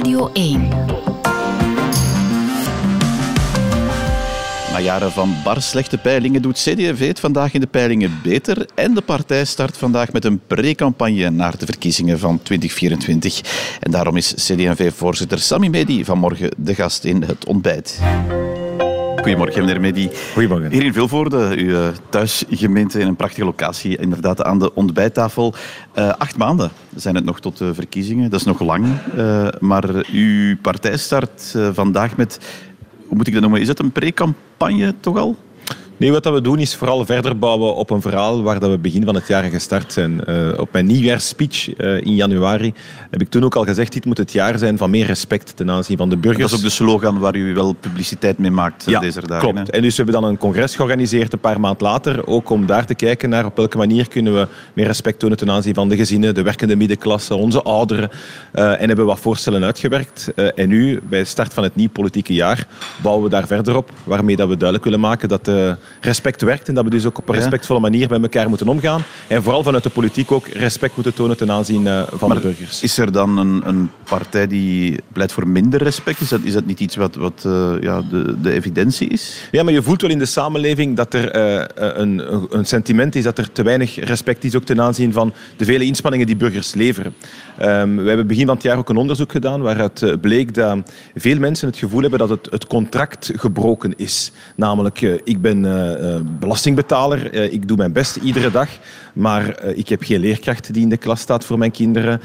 Radio 1. Na jaren van bar slechte peilingen doet CD&V het vandaag in de peilingen beter. En de partij start vandaag met een pre-campagne naar de verkiezingen van 2024. En daarom is CD&V-voorzitter Sami Medi vanmorgen de gast in het ontbijt. Goedemorgen, meneer Medi. Goedemorgen. Hier in Vilvoorde, uw eh, thuisgemeente in een prachtige locatie, inderdaad aan de ontbijttafel. Uh, acht maanden zijn het nog tot de verkiezingen. Dat is nog lang. Uh, maar uw partij start uh, vandaag met, hoe moet ik dat noemen, is dat een pre-campagne toch al? Nee, wat we doen is vooral verder bouwen op een verhaal waar dat we begin van het jaar gestart zijn. Uh, op mijn nieuwjaarsspeech uh, in januari heb ik toen ook al gezegd, dit moet het jaar zijn van meer respect ten aanzien van de burgers. Dat is ook de slogan waar u wel publiciteit mee maakt ja, deze dagen. klopt. Hè? En dus we hebben dan een congres georganiseerd een paar maanden later, ook om daar te kijken naar op welke manier kunnen we meer respect tonen ten aanzien van de gezinnen, de werkende middenklasse, onze ouderen. Uh, en hebben wat voorstellen uitgewerkt. en nu, bij de start van het nieuw politieke jaar, bouwen we daar verder op, waarmee dat we duidelijk willen maken dat de respect werkt en dat we dus ook op een respectvolle manier met elkaar moeten omgaan. En vooral vanuit de politiek ook respect moeten tonen ten aanzien van maar de burgers. Is er dan een, een, partij die pleit voor minder respect? Is dat, is dat niet iets wat, wat uh, ja, de, de evidentie is? Ja, maar je voelt wel in de samenleving dat er uh, een, een sentiment is dat er te weinig respect is ook ten aanzien van de vele inspanningen die burgers leveren. Um, we hebben begin van het jaar ook een onderzoek gedaan waaruit bleek dat veel mensen het gevoel hebben dat het, het contract gebroken is. Namelijk, uh, ik ben belastingbetaler, uh, ik doe mijn best iedere dag, maar ik heb geen leerkracht die in de klas staat voor mijn kinderen.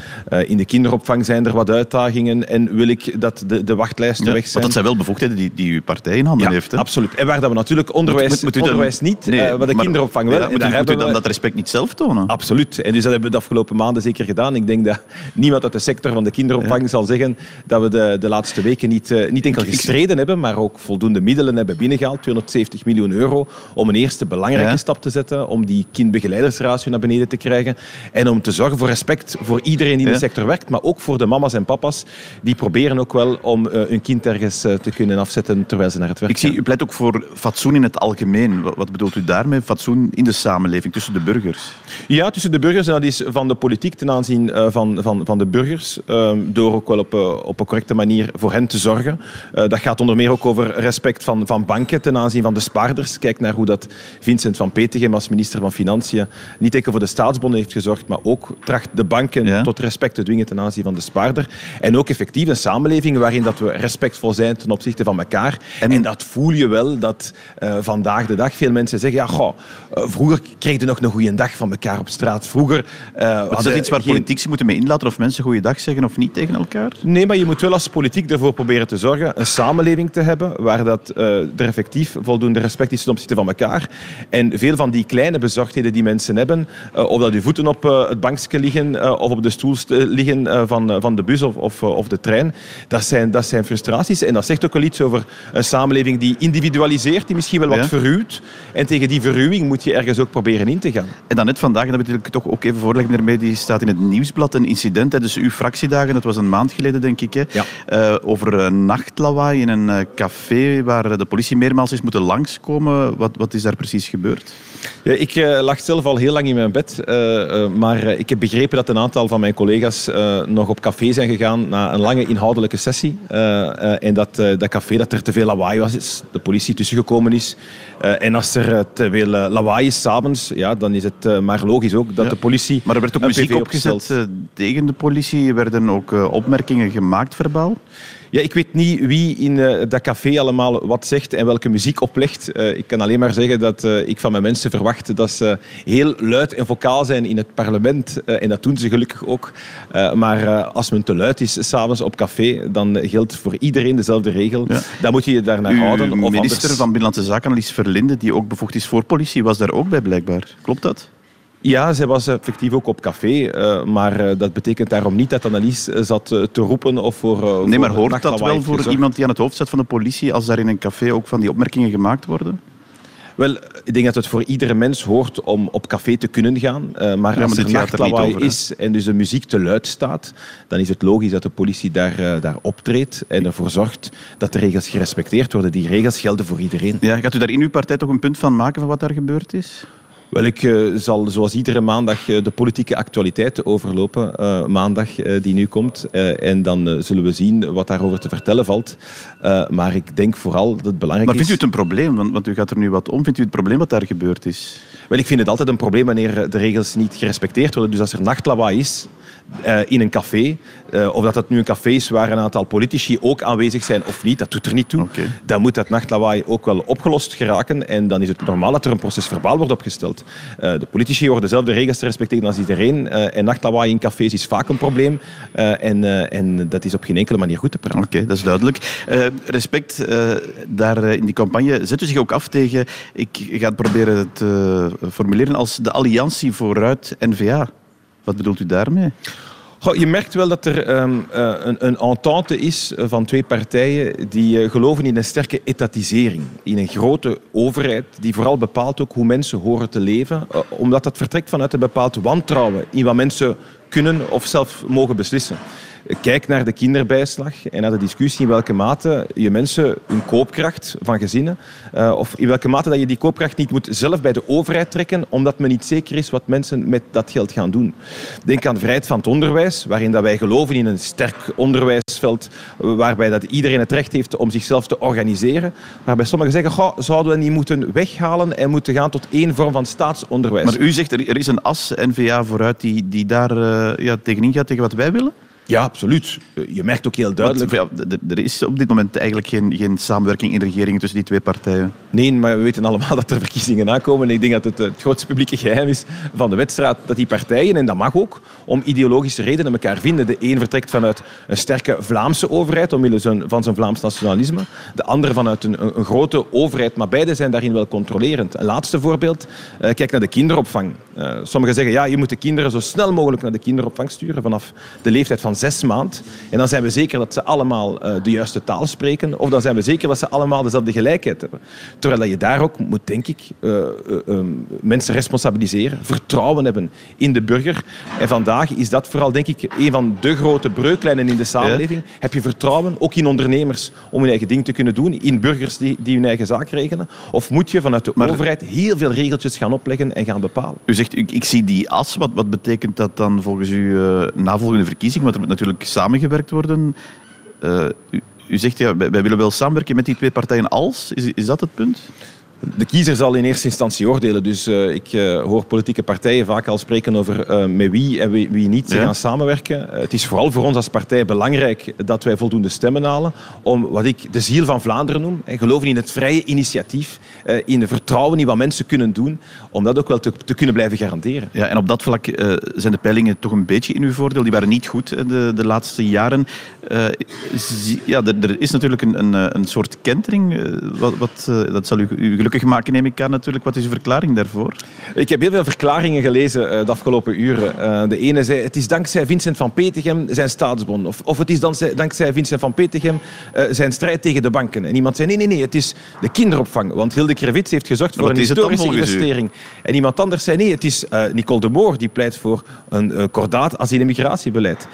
in de kinderopvang zijn er wat uitdagingen en wil ik dat de, de wachtlijsten ja, weg zijn. Want dat zijn wel bevoegdheden die, die uw partij in handen ja, heeft. Hè? absoluut. En waar dat we natuurlijk onderwijs, moet, onderwijs dan, niet, nee, maar de kinderopvang wel. Ja, moet, u, moet u dan we... dat respect niet zelf tonen? Absoluut. En dus dat hebben we de afgelopen maanden zeker gedaan. Ik denk dat niemand uit de sector van de kinderopvang zal zeggen dat we de, de laatste weken niet, niet enkel gestreden hebben, maar ook voldoende middelen hebben binnengehaald. 270 miljoen euro om een eerste belangrijke ja. stap te zetten, om die kindbegeleidersratio naar beneden te krijgen en om te zorgen voor respect voor iedereen die in de sector werkt, maar ook voor de mama's en papa's die proberen ook wel om uh, hun kind ergens uh, te kunnen afzetten terwijl ze naar het werk Ik zie, u pleit ook voor fatsoen in het algemeen. Wat, bedoelt u daarmee? Fatsoen in de samenleving, tussen de burgers? Ja, tussen de burgers. En dat is van de politiek ten aanzien uh, van, van, van de burgers. door ook wel op, op een correcte manier voor hen te zorgen. dat gaat onder meer ook over respect van, van banken ten aanzien van de spaarders. Kijk naar hoe dat Vincent van Petegem als minister van Financiën niet enkel voor de staatsbonden heeft gezorgd, maar ook tracht de banken ja. tot respect te dwingen ten aanzien van de spaarder. En ook effectief een samenleving waarin dat we respectvol zijn ten opzichte van elkaar. En, en dat voel je wel dat uh, vandaag de dag veel mensen zeggen, ja, goh, uh, vroeger kreeg je nog een goede dag van elkaar op straat. Vroeger... Uh, is dat iets waar geen... politici moeten mee inlaten of mensen goede dag zeggen of niet tegen elkaar? Nee, maar je moet wel als politiek ervoor proberen te zorgen een samenleving te hebben waar dat, er effectief voldoende respect is ten opzichte van elkaar. En veel van die kleine bezorgdheden die mensen hebben, of dat je voeten op het bankje liggen of op de stoel liggen van, van de bus of, of, of de trein, dat zijn, dat zijn frustraties. En dat zegt ook wel iets over een samenleving die individualiseert, die misschien wel wat ja. verruwt. En tegen die verruwing moet je ergens ook proberen in te gaan. En dan net vandaag, en dat wil ik toch ook even voorleggen, meneer Mee, die staat in het nieuwsblad, een incident tijdens uw fractiedagen, dat was een maand geleden denk ik, hè, ja. uh, over een nachtlawaai in een café waar de politie meermaals is moeten langskomen. Wat, wat is daar precies gebeurd? Ja, ik uh, lag zelf al heel lang in mijn bed, uh, uh, maar ik heb begrepen dat een aantal van mijn collega's nog op café zijn gegaan na een lange inhoudelijke sessie. en dat dat café dat er te veel lawaai was, is de politie tussengekomen is. en als er te veel lawaai is s'avonds, ja, dan is het maar logisch ook dat ja. de politie. Maar er werd ook muziek opgezet tegen de politie. Er werden ook opmerkingen gemaakt verbaal. Ja, ik weet niet wie in dat café allemaal wat zegt en welke muziek oplegt. Ik kan alleen maar zeggen dat ik van mijn mensen verwacht dat ze heel luid en vocaal zijn in het parlement. en dat doen ze gelukkig ook. maar als men te luid is s'avonds op café, dan geldt voor iedereen dezelfde regel. Ja. Dan moet je je daar naar houden. Uw minister anders... van Binnenlandse Zaken, Annelies Verlinde, die ook bevoegd is voor politie, was daar ook bij blijkbaar. Klopt dat? Ja, zij was effectief ook op café. Maar dat betekent daarom niet dat Annelies zat te roepen of voor. nee, maar hoort dat wel voor iemand die aan het hoofd staat van de politie als daar in een café ook van die opmerkingen gemaakt worden? Wel, ik denk dat het voor iedere mens hoort om op café te kunnen gaan. Uh, maar ja, als er nachtlawaai is en dus de muziek te luid staat, dan is het logisch dat de politie daar, uh, daar optreedt en ervoor zorgt dat de regels gerespecteerd worden. Die regels gelden voor iedereen. Ja, gaat u daar in uw partij toch een punt van maken van wat daar gebeurd is? Wel, ik uh, zal zoals iedere maandag uh, de politieke actualiteiten overlopen. Uh, maandag die nu komt. en dan zullen we zien wat daarover te vertellen valt. maar ik denk vooral dat het belangrijk is... Maar vindt u het een probleem? Want, want u gaat er nu wat om. Vindt u het probleem wat daar gebeurd is? Wel, ik vind het altijd een probleem wanneer de regels niet gerespecteerd worden. Dus als er nachtlawaai is, uh, in een café. Uh, of dat het nu een café is waar een aantal politici ook aanwezig zijn of niet, dat doet er niet toe. Okay. Dan moet dat nachtlawaai ook wel opgelost geraken. En dan is het normaal dat er een proces verbaal wordt opgesteld. Uh, de politici horen dezelfde regels te respecteren als iedereen. en nachtlawaai in cafés is vaak een probleem. en, en dat is op geen enkele manier goed te praten. Oké, dat is duidelijk. respect daar in die campagne. Zet u zich ook af tegen, ik ga het proberen te formuleren, als de Alliantie Vooruit NVA. Wat bedoelt u daarmee? Goh, je merkt wel dat er um, een, een, entente is van twee partijen die uh, geloven in een sterke etatisering. In een grote overheid die vooral bepaalt ook hoe mensen horen te leven. Omdat dat vertrekt vanuit een bepaald wantrouwen in wat mensen kunnen of zelf mogen beslissen. Kijk naar de kinderbijslag en naar de discussie in welke mate je mensen hun koopkracht van gezinnen, uh, of in welke mate dat je die koopkracht niet moet zelf bij de overheid trekken, omdat men niet zeker is wat mensen met dat geld gaan doen. Denk aan vrijheid van het onderwijs, waarin dat wij geloven in een sterk onderwijsveld, waarbij dat iedereen het recht heeft om zichzelf te organiseren. Waarbij sommigen zeggen, goh, zouden we niet moeten weghalen en moeten gaan tot één vorm van staatsonderwijs. Maar u zegt, er is een as, N-VA vooruit, die, die daar uh, ja, tegenin gaat, tegen wat wij willen? Ja, absoluut. Je merkt ook heel duidelijk... ja, er is op dit moment eigenlijk geen, geen samenwerking in de regering tussen die twee partijen. Nee, maar we weten allemaal dat er verkiezingen aankomen. En ik denk dat het het grootste publieke geheim is van de wedstrijd dat die partijen, en dat mag ook, om ideologische redenen elkaar vinden. De een vertrekt vanuit een sterke Vlaamse overheid, omwille van zijn Vlaams nationalisme. De andere vanuit een, een grote overheid, maar beide zijn daarin wel controlerend. Een laatste voorbeeld, eh, kijk naar de kinderopvang. Sommigen zeggen, ja, je moet de kinderen zo snel mogelijk naar de kinderopvang sturen vanaf de leeftijd van zes maand. En dan zijn we zeker dat ze allemaal uh, de juiste taal spreken. Of dan zijn we zeker dat ze allemaal dezelfde gelijkheid hebben. Terwijl dat je daar ook moet, denk ik, uh, uh, mensen responsabiliseren. Vertrouwen hebben in de burger. En vandaag is dat vooral, denk ik, een van de grote breuklijnen in de samenleving. Ja. Heb je vertrouwen, ook in ondernemers, om hun eigen ding te kunnen doen. In burgers die, die hun eigen zaak regelen. Of moet je vanuit de maar, overheid heel veel regeltjes gaan opleggen en gaan bepalen? U zegt, ik, ik zie die as. Wat, wat betekent dat dan volgens u navolgende verkiezing? Want er moet natuurlijk samengewerkt worden. Uh, u, u, zegt, ja, wij, wij willen wel samenwerken met die twee partijen als. Is, is dat het punt? De kiezer zal in eerste instantie oordelen. Dus uh, ik uh, hoor politieke partijen vaak al spreken over uh, met wie en wie, wie niet ja. gaan samenwerken. het is vooral voor ons als partij belangrijk dat wij voldoende stemmen halen om wat ik de ziel van Vlaanderen noem. En geloven in het vrije initiatief, in de vertrouwen in wat mensen kunnen doen, om dat ook wel te, te kunnen blijven garanderen. Ja, en op dat vlak zijn de peilingen toch een beetje in uw voordeel. Die waren niet goed de, de laatste jaren. ja, er, er, is natuurlijk een, een, een soort kentering. wat, wat dat zal u, u gelukkig maken, neem ik aan natuurlijk. Wat is uw verklaring daarvoor? Ik heb heel veel verklaringen gelezen uh, de afgelopen uren. Uh, de ene zei, het is dankzij Vincent van Petegem zijn staatsbon. Of, of het is dankzij, dankzij Vincent van Petegem uh, zijn strijd tegen de banken. En iemand zei, nee, nee, nee, het is de kinderopvang. Want Hilde Krevits heeft gezorgd voor een historische investering. En iemand anders zei, nee, het is Nicole de Moor die pleit voor een kordaat asiel- en migratiebeleid.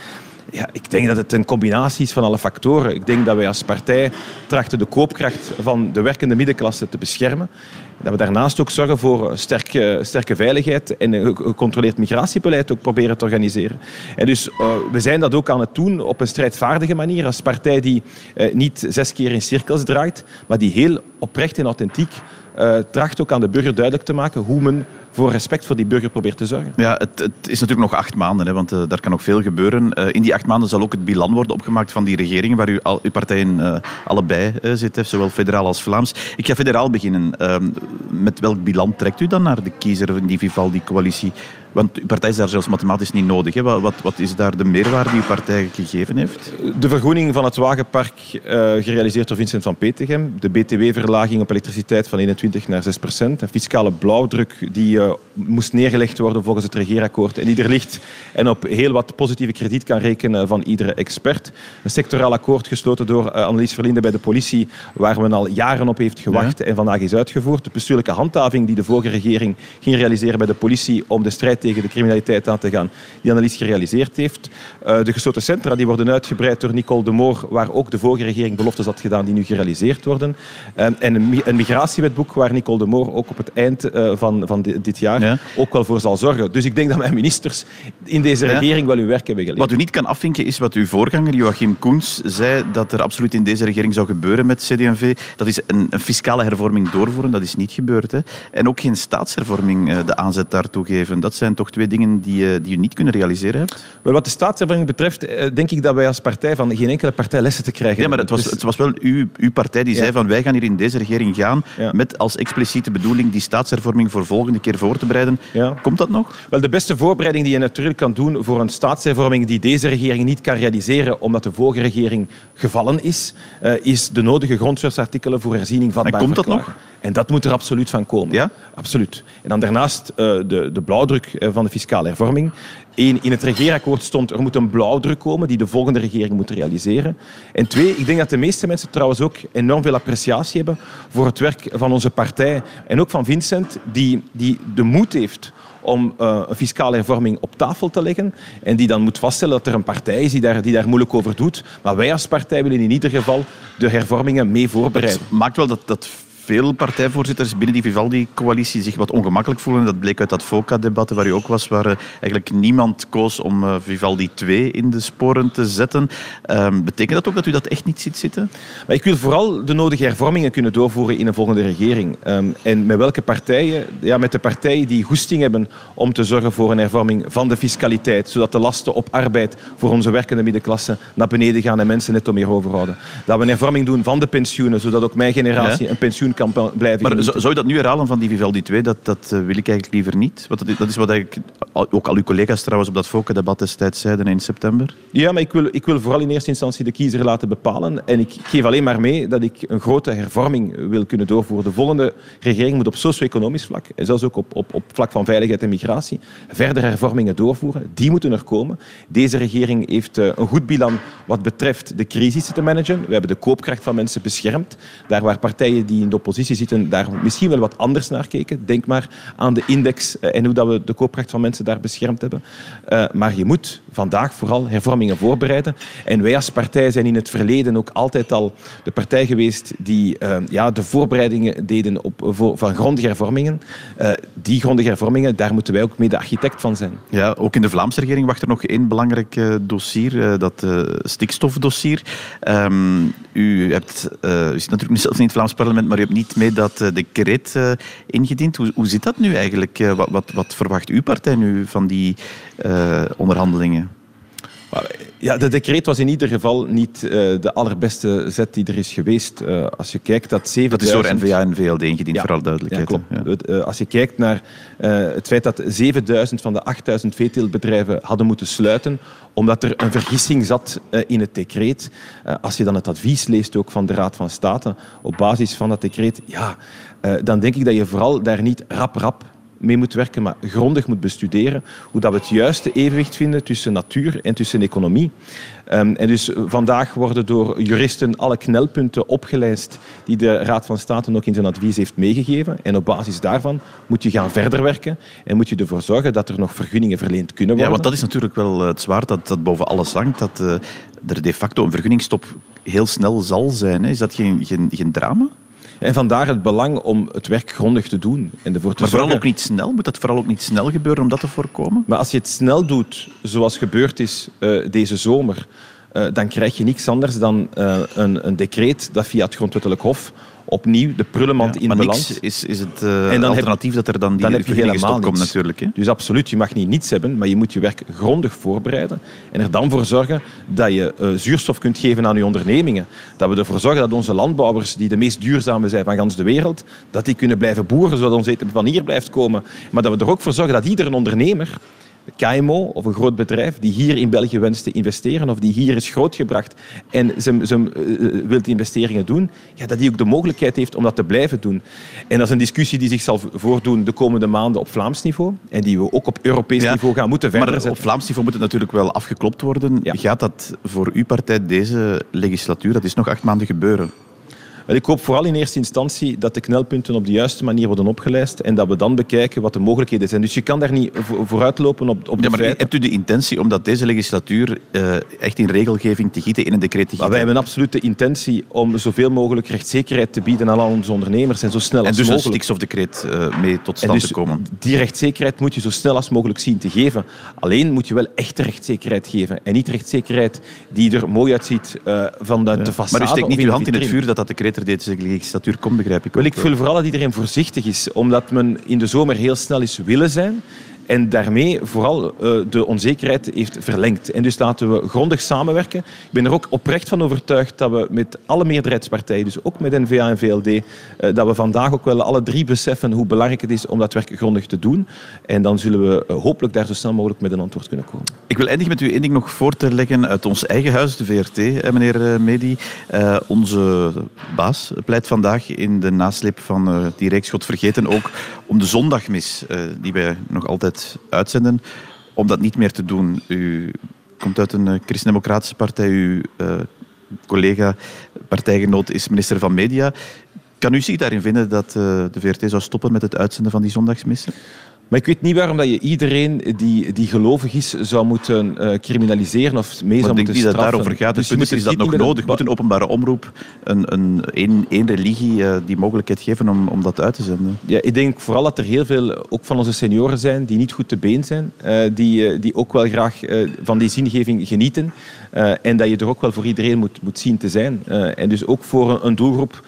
Ja, ik denk dat het een combinatie is van alle factoren. Ik denk dat wij als partij trachten de koopkracht van de werkende middenklasse te beschermen. Dat we daarnaast ook zorgen voor sterke, sterke veiligheid en een gecontroleerd migratiebeleid ook proberen te organiseren. En dus uh, we zijn dat ook aan het doen op een strijdvaardige manier als partij die uh, niet zes keer in cirkels draait, maar die heel oprecht en authentiek uh, tracht ook aan de burger duidelijk te maken hoe men voor respect voor die burger probeert te zorgen. Ja, het, het is natuurlijk nog acht maanden, hè, want uh, daar kan nog veel gebeuren. Uh, in die acht maanden zal ook het bilan worden opgemaakt van die regering waar u al, uw partijen uh, allebei zit, zowel federaal als Vlaams. Ik ga federaal beginnen. Ehm, met welk bilan trekt u dan naar de kiezer in die Vivaldi-coalitie? Want uw partij is daar zelfs mathematisch niet nodig. Hè? Wat, wat, is daar de meerwaarde die uw partij gegeven heeft? De vergroening van het wagenpark, uh, gerealiseerd door Vincent van Petegem. De btw-verlaging op elektriciteit van 21 naar 6 procent. Een fiscale blauwdruk die uh, moest neergelegd worden volgens het regeerakkoord en die er ligt en op heel wat positieve krediet kan rekenen van iedere expert. Een sectoraal akkoord gesloten door uh, Annelies Verlinde bij de politie, waar men al jaren op heeft gewacht ja. en vandaag is uitgevoerd. De bestuurlijke handhaving die de vorige regering ging realiseren bij de politie om de strijd tegen de criminaliteit aan te gaan, die Annelies gerealiseerd heeft. Uh, de gesloten centra die worden uitgebreid door Nicole de Moor, waar ook de vorige regering beloftes had gedaan die nu gerealiseerd worden. En een, migratiewetboek waar Nicole de Moor ook op het eind van, van de, dit jaar ook wel voor zal zorgen. Dus ik denk dat mijn ministers in deze regering wel hun werk hebben geleerd. Wat u niet kan afvinken is wat uw voorganger Joachim Koens zei dat er absoluut in deze regering zou gebeuren met CD&V. Dat is een, een fiscale hervorming doorvoeren. Dat is niet gebeurd. Hè. En ook geen staatshervorming uh, de aanzet daartoe geven. Dat zijn toch twee dingen die, uh, die u niet kunnen realiseren hebt? Wel, wat de staatshervorming betreft, uh, denk ik dat wij als partij van geen enkele partij lessen te krijgen Ja, maar het was, dus- het was wel uw, uw partij die ja. zei van wij gaan hier in deze regering gaan met als expliciete bedoeling die staatshervorming voor volgende keer voor te bereiden. Ja. Komt dat nog? Wel, de beste voorbereiding die je natuurlijk kan doen voor een staatshervorming die deze regering niet kan realiseren omdat de vorige regering gevallen is, uh, is de nodige grondwetsartikelen voor herziening van En komt dat nog? En dat moet er absoluut van komen. Ja? Absoluut. En dan daarnaast uh, de, de blauwdruk uh, van de fiscale hervorming. Eén, in het regeerakkoord stond er moet een blauwdruk komen die de volgende regering moet realiseren. En twee, ik denk dat de meeste mensen trouwens ook enorm veel appreciatie hebben voor het werk van onze partij en ook van Vincent, die, die de moed heeft om uh, een fiscale hervorming op tafel te leggen en die dan moet vaststellen dat er een partij is die daar, die daar moeilijk over doet. Maar wij als partij willen in ieder geval de hervormingen mee voorbereiden. Het maakt wel dat, dat veel partijvoorzitters binnen die Vivaldi-coalitie zich wat ongemakkelijk voelen. Dat bleek uit dat FOCA-debat waar u ook was, waar eigenlijk niemand koos om uh, Vivaldi 2 in de sporen te zetten. Um, betekent dat ook dat u dat echt niet ziet zitten? Maar ik wil vooral de nodige hervormingen kunnen doorvoeren in een volgende regering. Um, en met welke partijen? Ja, met de partijen die goesting hebben om te zorgen voor een hervorming van de fiscaliteit, zodat de lasten op arbeid voor onze werkende middenklasse naar beneden gaan en mensen netto meer overhouden. Dat we een hervorming doen van de pensioenen, zodat ook mijn generatie een pensioen kan blijven. Maar zou je dat nu herhalen van die Vivaldi 2? Dat, dat wil ik eigenlijk liever niet. Want dat is, dat is wat eigenlijk, ook al uw collega's trouwens op dat Fokke-debat destijds zeiden in september. Ja, maar ik wil, ik wil vooral in eerste instantie de kiezer laten bepalen. En ik geef alleen maar mee dat ik een grote hervorming wil kunnen doorvoeren. De volgende regering moet op socio-economisch vlak, en zelfs ook op, op, op vlak van veiligheid en migratie, verder hervormingen doorvoeren. Die moeten er komen. Deze regering heeft een goed bilan wat betreft de crisis te managen. We hebben de koopkracht van mensen beschermd. Daar waar partijen die in de oppositie zitten, daar misschien wel wat anders naar keken. Denk maar aan de index en hoe dat we de koopkracht van mensen daar beschermd hebben. Uh, maar je moet vandaag vooral hervormingen voorbereiden. En wij als partij zijn in het verleden ook altijd al de partij geweest die uh, ja, de voorbereidingen deden op, van grondige hervormingen. Die grondige hervormingen, daar moeten wij ook mee de architect van zijn. Ja, ook in de Vlaamse regering wacht er nog één belangrijk dossier, dat stikstofdossier. Um, u, hebt, u zit natuurlijk zelf in het Vlaams parlement, maar u hebt niet mee dat decreet ingediend. Hoe, hoe zit dat nu eigenlijk? Wat, wat, wat, verwacht uw partij nu van die uh, onderhandelingen? Ja, de decreet was in ieder geval niet uh, de allerbeste zet die er is geweest. Uh, als je kijkt dat 7000... Dat is door NVA en VLD ingediend, ja. voor alle duidelijkheid. Ja, klopt. Ja. Uh, als je kijkt naar het feit dat 7000 van de 8000 veeteeltbedrijven hadden moeten sluiten omdat er een vergissing zat in het decreet. als je dan het advies leest ook van de Raad van State op basis van dat decreet, ja, dan denk ik dat je vooral daar niet rap-rap mee moet werken, maar grondig moet bestuderen hoe dat we het juiste evenwicht vinden tussen natuur en tussen economie. Um, en dus vandaag worden door juristen alle knelpunten opgelijst die de Raad van State ook in zijn advies heeft meegegeven. En op basis daarvan moet je gaan verder werken en moet je ervoor zorgen dat er nog vergunningen verleend kunnen worden. Ja, want dat is natuurlijk wel het zwaard dat, dat boven alles hangt, dat uh, er de facto een vergunningstop heel snel zal zijn. Hè. Is dat geen, geen, geen drama? En vandaar het belang om het werk grondig te doen. En ervoor te maar vooral zorgen... ook niet snel? Moet dat vooral ook niet snel gebeuren om dat te voorkomen? Maar als je het snel doet, zoals gebeurd is uh, deze zomer, uh, dan krijg je niks anders dan uh, een, een decreet dat via het Grondwettelijk Hof opnieuw de prullenmand ja, in balans. is, is het uh, en dan alternatief heb, dat er dan die dan heb je helemaal komt natuurlijk. Hè? Dus absoluut, je mag niet niets hebben, maar je moet je werk grondig voorbereiden en er dan voor zorgen dat je uh, zuurstof kunt geven aan je ondernemingen. Dat we ervoor zorgen dat onze landbouwers, die de meest duurzame zijn van gans de wereld, dat die kunnen blijven boeren, zodat ons eten van hier blijft komen. Maar dat we er ook voor zorgen dat iedere ondernemer KMO of een groot bedrijf die hier in België wenst te investeren of die hier is grootgebracht en ze, ze uh, wil investeringen doen, ja, dat die ook de mogelijkheid heeft om dat te blijven doen. En dat is een discussie die zich zal voordoen de komende maanden op Vlaams niveau en die we ook op Europees ja, niveau gaan moeten verder maar op Vlaams niveau moet het natuurlijk wel afgeklopt worden. Ja. Gaat dat voor uw partij deze legislatuur, dat is nog acht maanden gebeuren? Ik hoop vooral in eerste instantie dat de knelpunten op de juiste manier worden opgelijst en dat we dan bekijken wat de mogelijkheden zijn. Dus je kan daar niet vooruitlopen op, op de ja, maar feiten. Hebt u de intentie om dat deze legislatuur uh, echt in regelgeving te gieten, in een decreet te gieten? wij hebben absoluut de intentie om zoveel mogelijk rechtszekerheid te bieden aan al onze ondernemers en zo snel als mogelijk. En dus een stikstofdecreet uh, mee tot stand dus te komen? Die rechtszekerheid moet je zo snel als mogelijk zien te geven. Alleen moet je wel echte rechtszekerheid geven en niet rechtszekerheid die er mooi uitziet uh, van de, ja. de façade. Maar u steekt niet uw hand in het vuur dat dat decreet er deze legislatuur komt, begrijp ik. Wel, ik vul vooral dat iedereen voorzichtig is, omdat men in de zomer heel snel is willen zijn. En daarmee vooral uh, de onzekerheid heeft verlengd. En dus laten we grondig samenwerken. Ik ben er ook oprecht van overtuigd dat we met alle meerderheidspartijen, dus ook met N-VA en VLD, uh, dat we vandaag ook wel alle drie beseffen hoe belangrijk het is om dat werk grondig te doen. En dan zullen we uh, hopelijk daar zo snel mogelijk met een antwoord kunnen komen. Ik wil eindigen met u één ding nog voor te leggen uit ons eigen huis, de VRT, meneer Medi. onze baas pleit vandaag in de nasleep van die Rijksschot vergeten ook om de zondagmis, die wij nog altijd uitzenden, om dat niet meer te doen. U komt uit een christendemocratische partij, uw uh, collega, partijgenoot is minister van Media. Kan u zich daarin vinden dat uh, de VRT zou stoppen met het uitzenden van die zondagsmissen? Maar ik weet niet waarom dat je iedereen die, die gelovig is zou moeten uh, criminaliseren of mee zou moeten straffen. Ik denk niet dat daarover gaat. Dus, dus is dat nog nodig? Moet een openbare omroep een, een, een, een religie uh, die mogelijkheid geven om, om dat uit te zenden? Ja, ik denk vooral dat er heel veel, ook van onze senioren zijn, die niet goed te been zijn. Uh, die, die ook wel graag van die zingeving genieten. en dat je er ook wel voor iedereen moet, moet zien te zijn. en dus ook voor een, een doelgroep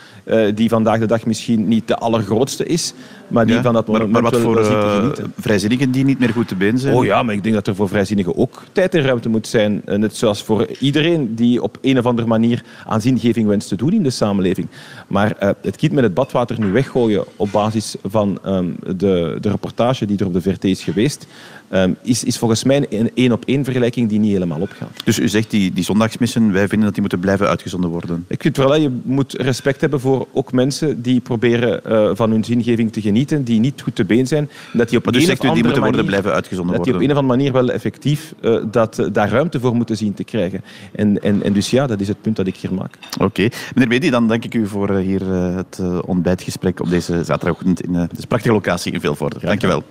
die vandaag de dag misschien niet de allergrootste is, maar die ja, van dat maar, maar wat voor uh, vrijzinnigen die niet meer goed te been zijn? Oh ja, maar ik denk dat er voor vrijzinnigen ook tijd en ruimte moet zijn. Net zoals voor iedereen die op een of andere manier aan zingeving wenst te doen in de samenleving. Maar uh, het kind met het badwater nu weggooien op basis van um, de, de reportage die er op de VRT is geweest, um, is, is volgens mij een één-op-één vergelijking die niet helemaal opgaat. Dus u zegt die, die zondagsmissen, wij vinden dat die moeten blijven uitgezonden worden? Ik vind wel dat je moet respect hebben voor ook mensen die proberen uh, van hun zingeving te genieten, die niet goed te been zijn. Dat die op maar dus een zegt of u, die moeten manier, worden blijven uitgezonden dat die op worden? een of andere manier wel effectief uh, dat, uh, daar ruimte voor moeten zien te krijgen. En, en, en dus ja, dat is het punt dat ik hier maak. Oké. Okay. Meneer Bedi, dan dank ik u voor hier het ontbijtgesprek op deze zaterdagochtend in de prachtige locatie in Vilvoorde. Dank je wel.